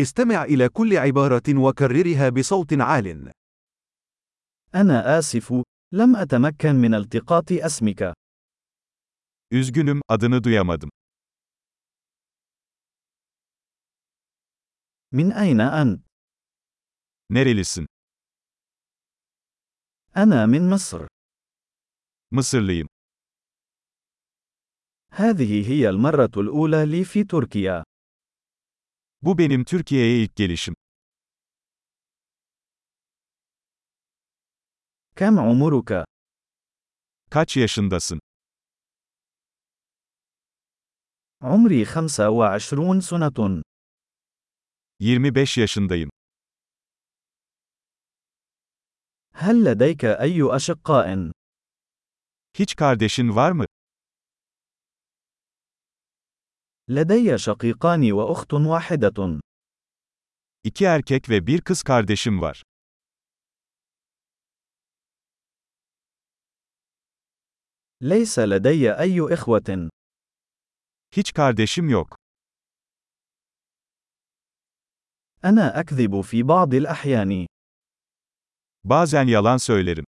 استمع إلى كل عبارة وكررها بصوت عال. أنا آسف، لم أتمكن من التقاط اسمك. Üzgünüm, adını duyamadım. من أين أنت؟ Nerelisin? أنا من مصر. Mısırlıyım. هذه هي المرة الأولى لي في تركيا. Bu benim Türkiye'ye ilk gelişim. كم عمرك؟ Kaç yaşındasın? عمري 25 سنة. 25 yaşındayım. هل لديك أي أشقاء؟ Hiç kardeşin var mı? لدي شقيقان وأخت واحدة. İki erkek ve bir kız kardeşim var. ليس لدي أي إخوة. Hiç kardeşim yok. أنا أكذب في بعض الأحيان. Bazen yalan söylerim.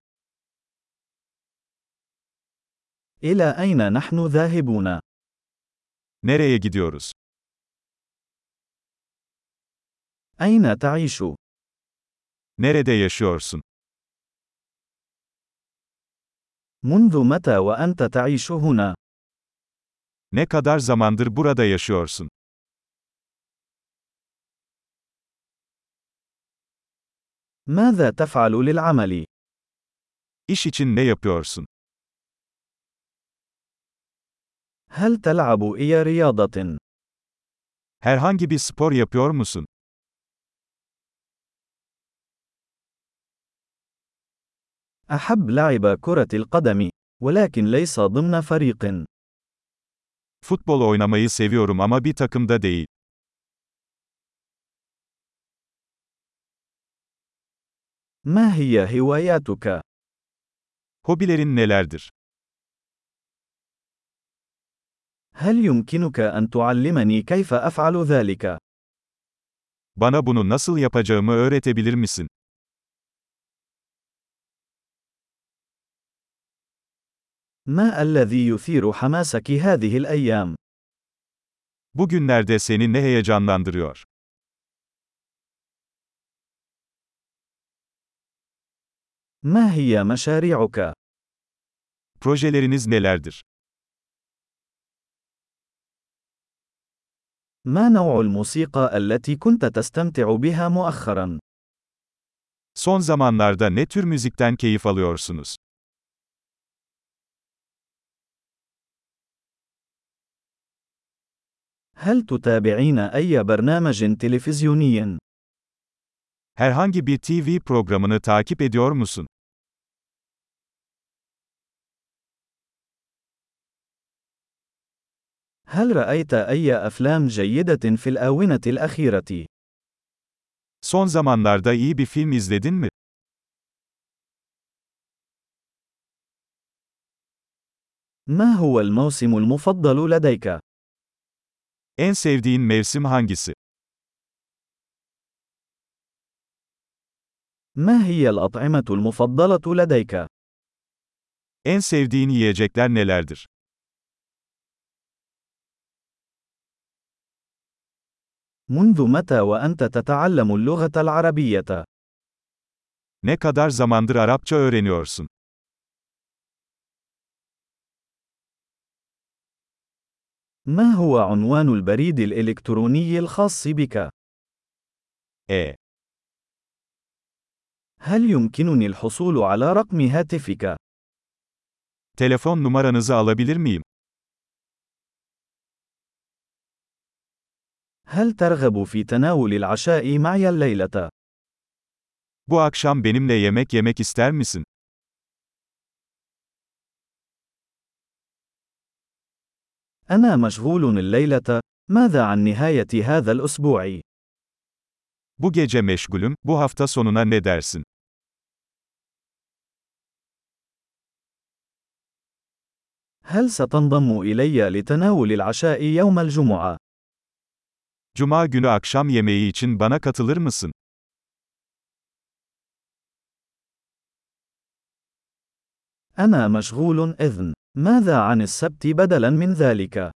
إلى أين نحن ذاهبون؟ Nereye gidiyoruz? أين تعيش؟ Nerede yaşıyorsun? منذ متى وأنت تعيش هنا؟ Ne kadar zamandır burada yaşıyorsun? ماذا تفعل للعمل؟ İş için ne yapıyorsun? هل تلعب أي رياضة؟ Herhangi bir spor yapıyor musun? أحب لعب كرة القدم، ولكن ليس ضمن فريق. Futbol oynamayı seviyorum ama bir takımda değil. ما هي هواياتك؟ Hobilerin nelerdir? هل يمكنك أن تعلمني كيف أفعل ذلك؟ Bana bunu nasıl yapacağımı öğretebilir misin? ما الذي يثير حماسك هذه الأيام؟ Bugünlerde seni ne heyecanlandırıyor? ما هي مشاريعك؟ Projeleriniz nelerdir? ما نوع الموسيقى التي كنت تستمتع بها مؤخرا؟ Son zamanlarda ne tür müzikten keyif alıyorsunuz? هل تتابعين أي برنامج تلفزيوني؟ Herhangi bir TV programını takip ediyor musun? هل رأيت أي أفلام جيدة في الآونة الأخيرة؟ Son zamanlarda iyi bir film izledin mi? ما هو الموسم المفضل لديك؟ En sevdiğin mevsim hangisi? ما هي الأطعمة المفضلة لديك؟ En sevdiğin yiyecekler nelerdir? منذ متى وأنت تتعلم اللغة العربية؟ Ne kadar zamandır Arapça öğreniyorsun? ما هو عنوان البريد الإلكتروني الخاص بك؟ E. هل يمكنني الحصول على رقم هاتفك؟ Telefon numaranızı alabilir miyim? هل ترغب في تناول العشاء معي الليلة؟ Bu akşam benimle yemek yemek ister misin? أنا مشغول الليلة. ماذا عن نهاية هذا الأسبوع؟ Bu gece meşgulüm, bu hafta sonuna ne dersin? هل ستنضم إلي لتناول العشاء يوم الجمعة؟ Cuma günü akşam yemeği için bana katılır mısın? أنا مشغول إذن. ماذا عن السبت بدلاً من ذلك؟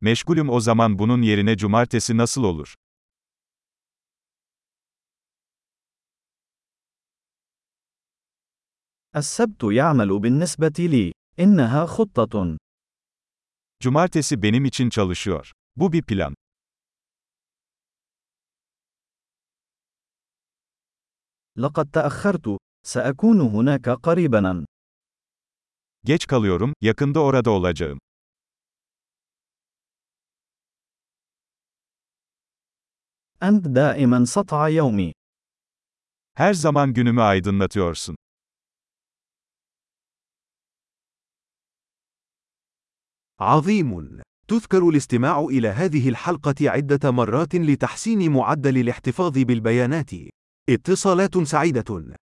Meşgulüm o zaman bunun yerine cumartesi nasıl olur? السبت يعمل بالنسبة لي. إنها خطة. Cumartesi benim için çalışıyor. Bu bir plan. لقد تأخرت. سأكون هناك قريباً. Geç kalıyorum, yakında orada olacağım. أنت دائماً سطع يومي. Her zaman günümü aydınlatıyorsun. عظيم. تذكر الاستماع إلى هذه الحلقة عدة مرات لتحسين معدل الاحتفاظ بالبيانات. اتصالات سعيدة.